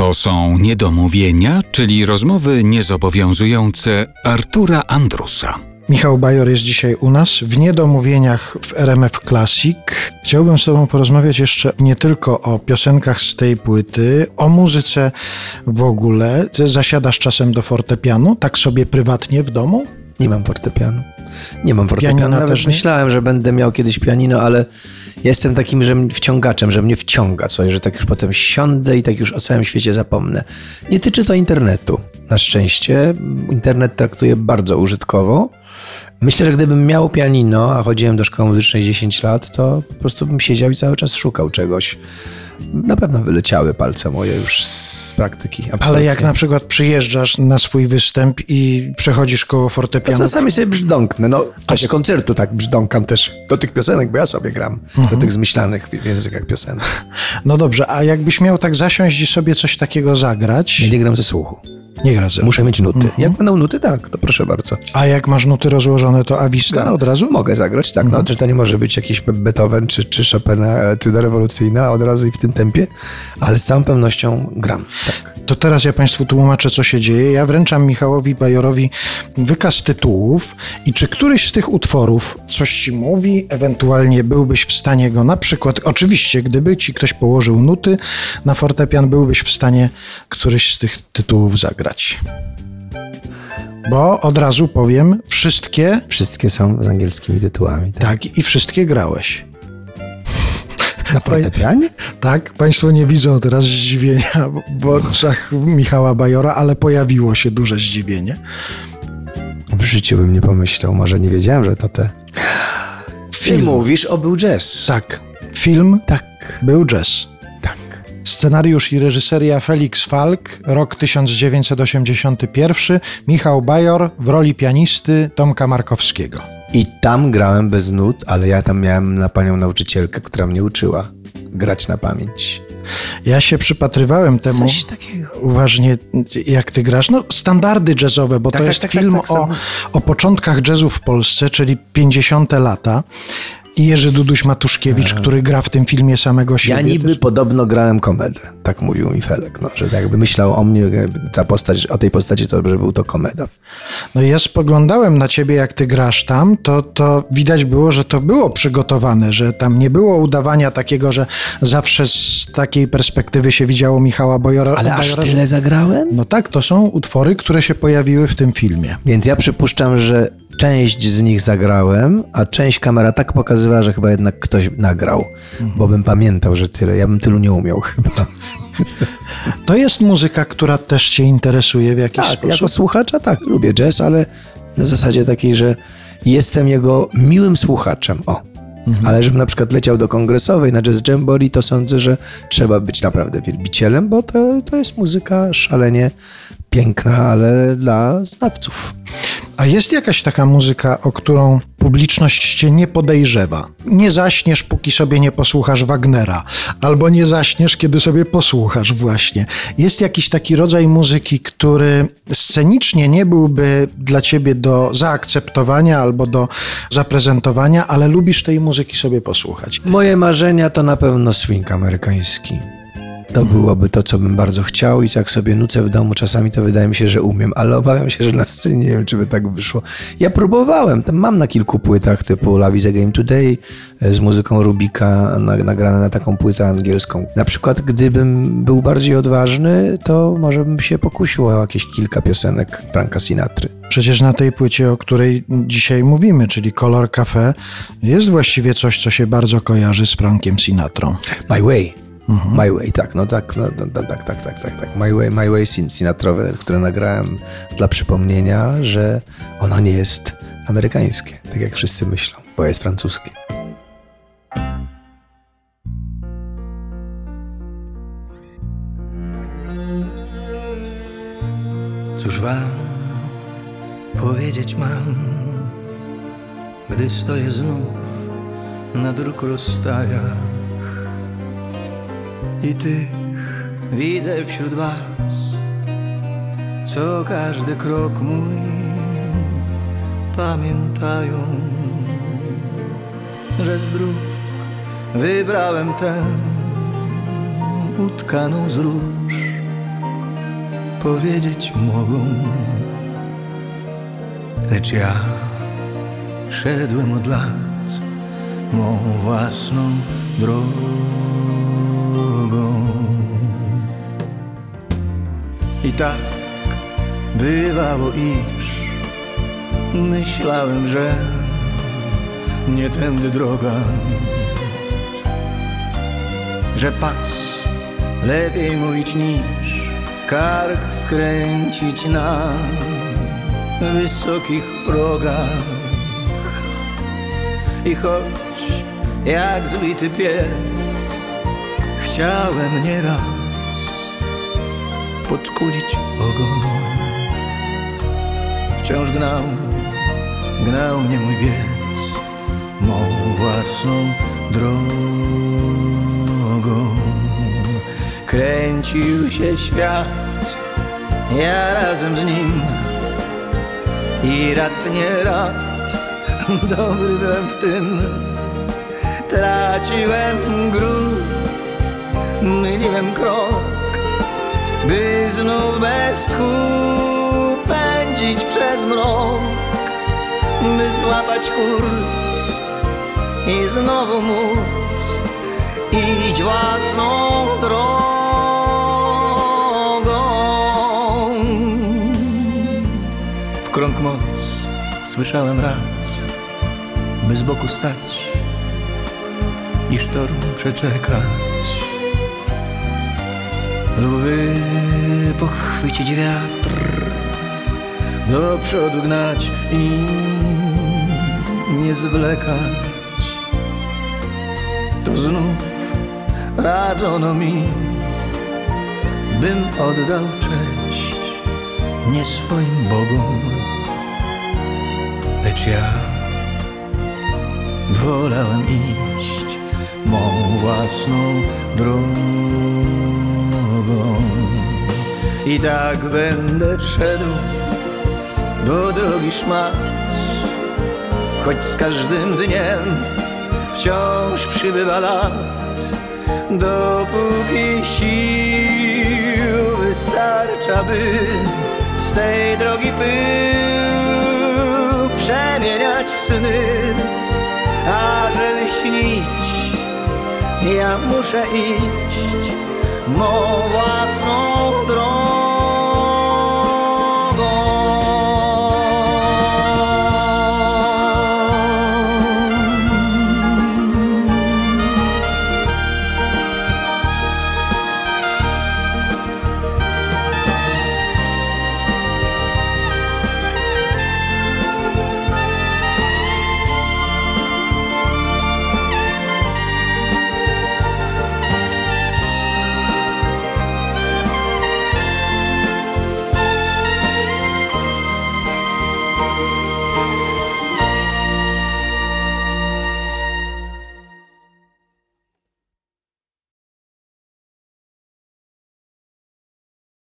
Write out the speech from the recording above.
To są niedomówienia, czyli rozmowy niezobowiązujące Artura Andrusa. Michał Bajor jest dzisiaj u nas w Niedomówieniach w RMF Classic. Chciałbym z Tobą porozmawiać jeszcze nie tylko o piosenkach z tej płyty, o muzyce w ogóle. Ty zasiadasz czasem do fortepianu, tak sobie prywatnie w domu? Nie mam fortepianu. Nie mam fortepianu. Pianina Nawet myślałem, że będę miał kiedyś pianino, ale jestem takim że wciągaczem, że mnie wciąga coś, że tak już potem siądę i tak już o całym świecie zapomnę. Nie tyczy to internetu. Na szczęście internet traktuję bardzo użytkowo. Myślę, że gdybym miał pianino, a chodziłem do szkoły muzycznej 10 lat, to po prostu bym siedział i cały czas szukał czegoś. Na pewno wyleciały palce moje już z praktyki. Ale absolutnie. jak na przykład przyjeżdżasz na swój występ i przechodzisz koło fortepianu, Czasami sobie brzdąknę. No, w czasie koncertu tak brzdąkam też do tych piosenek, bo ja sobie gram. Do tych zmyślanych w językach piosenek. no dobrze, a jakbyś miał tak zasiąść i sobie coś takiego zagrać, Ja nie gram ze słuchu. nie gra ze Muszę mieć nuty. Jak będą nuty, tak, to proszę bardzo. A jak masz nuty rozłożone, to awista od razu? Mogę zagrać, tak. No, czy to nie może być jakiś Beethoven czy, czy Chopina, etuda rewolucyjna od razu i w tym tempie, ale z całą pewnością gram. Tak. To teraz ja Państwu tłumaczę, co się dzieje. Ja wręczam Michałowi Bajorowi wykaz tytułów i czy któryś z tych utworów coś Ci mówi, ewentualnie byłbyś w stanie go na przykład, oczywiście, gdyby Ci ktoś położył nuty na fortepian, byłbyś w stanie któryś z tych tytułów zagrać. Bo od razu powiem, wszystkie, Wszystkie są z angielskimi tytułami. Tak. tak, i wszystkie grałeś. Na fortepianie? Tak, Państwo nie widzą teraz zdziwienia w oczach Michała Bajora, ale pojawiło się duże zdziwienie. W życiu bym nie pomyślał, może nie wiedziałem, że to te... Ty mówisz o był jazz. Tak, film Tak. był jazz. Scenariusz i reżyseria Felix Falk, rok 1981, Michał Bajor w roli pianisty Tomka Markowskiego. I tam grałem bez nut, ale ja tam miałem na panią nauczycielkę, która mnie uczyła grać na pamięć. Ja się przypatrywałem temu Coś takiego. uważnie, jak ty grasz. No, standardy jazzowe, bo Tak, to tak, jest tak, tak, film tak, o, o początkach jazzu w Polsce, czyli 50. lata. Jerzy Duduś Matuszkiewicz, który gra w tym filmie samego siebie. Ja niby podobno grałem komedę, tak mówił mi Felek, no, że jakby myślał o mnie, ta postać, o tej postaci, to że był to komeda. No ja spoglądałem na ciebie, jak ty grasz tam, to, to widać było, że to było przygotowane, że tam nie było udawania takiego, że zawsze z takiej perspektywy się widziało Michała Bojora. Ale aż Bajora, tyle zagrałem? No tak, to są utwory, które się pojawiły w tym filmie. Więc ja przypuszczam, że część z nich zagrałem, a część kamera tak pokazywała, że chyba jednak ktoś nagrał, bo bym pamiętał, że tyle. Ja bym tylu nie umiał chyba. To jest muzyka, która też cię interesuje w jakiś Tak, sposób. jako słuchacza tak, lubię jazz, ale na zasadzie takiej, że jestem jego miłym słuchaczem. O. Ale żebym na przykład leciał do kongresowej na Jazz Jamboree, to sądzę, że trzeba być naprawdę wielbicielem, bo to, to jest muzyka szalenie piękna, ale dla znawców. A jest jakaś taka muzyka, o którą publiczność cię nie podejrzewa? Nie zaśniesz, póki sobie nie posłuchasz Wagnera, albo nie zaśniesz, kiedy sobie posłuchasz właśnie. Jest jakiś taki rodzaj muzyki, który scenicznie nie byłby dla ciebie do zaakceptowania albo do zaprezentowania, ale lubisz tej muzyki sobie posłuchać. Moje marzenia to na pewno swing amerykański. To byłoby to, co bym bardzo chciał i jak sobie nucę w domu, czasami to wydaje mi się, że umiem, ale obawiam się, że na scenie nie wiem, czy by tak wyszło. Ja próbowałem, tam mam na kilku płytach typu Love is a Game Today e, z muzyką Rubika na- nagrane na taką płytę angielską. Na przykład, gdybym był bardziej odważny, to może bym się pokusił o jakieś kilka piosenek Franka Sinatry. Przecież na tej płycie, o której dzisiaj mówimy, czyli Color Cafe, jest właściwie coś, co się bardzo kojarzy z Frankiem Sinatrą. My Way. My Way, tak, no tak, no, tak, tak, tak, tak, tak, tak. My Way, My Way Sin- Sinatrowe, które nagrałem dla przypomnienia, że ono nie jest amerykańskie, tak jak wszyscy myślą, bo jest francuskie. Cóż wam powiedzieć mam, gdy stoję znów na dróg rozstajach i tych widzę wśród was, co każdy krok mój pamiętają, że z dróg wybrałem tę utkaną z róż powiedzieć mogą. Lecz ja szedłem od lat mą własną drogą. I tak bywało, iż myślałem, że nie tędy droga, że pas lepiej mówić niż kark skręcić na wysokich progach. I choć jak zbity pies chciałem nieraz podkulić ogon, wciąż gnał, gnał mnie mój biec mą własną drogą. Kręcił się świat, ja razem z nim i rad nie rad, dobry byłem w tym. Traciłem gród, myliłem krok, by znów bez tchu pędzić przez mrok, by złapać kurs i znowu móc iść własną drogą. W krąg moc słyszałem rad, by z boku stać i sztorm przeczekać, lub by pochwycić wiatr, do przodu gnać i nie zwlekać. To znów radzono mi, bym oddał cześć nie swoim bogom, lecz ja wolałem iść mą własną drogą. I tak będę szedł do drogi szmat, choć z każdym dniem wciąż przybywa lat, dopóki sił wystarcza, by z tej drogi pył przemieniać w sny, a żeby śnić, ja muszę iść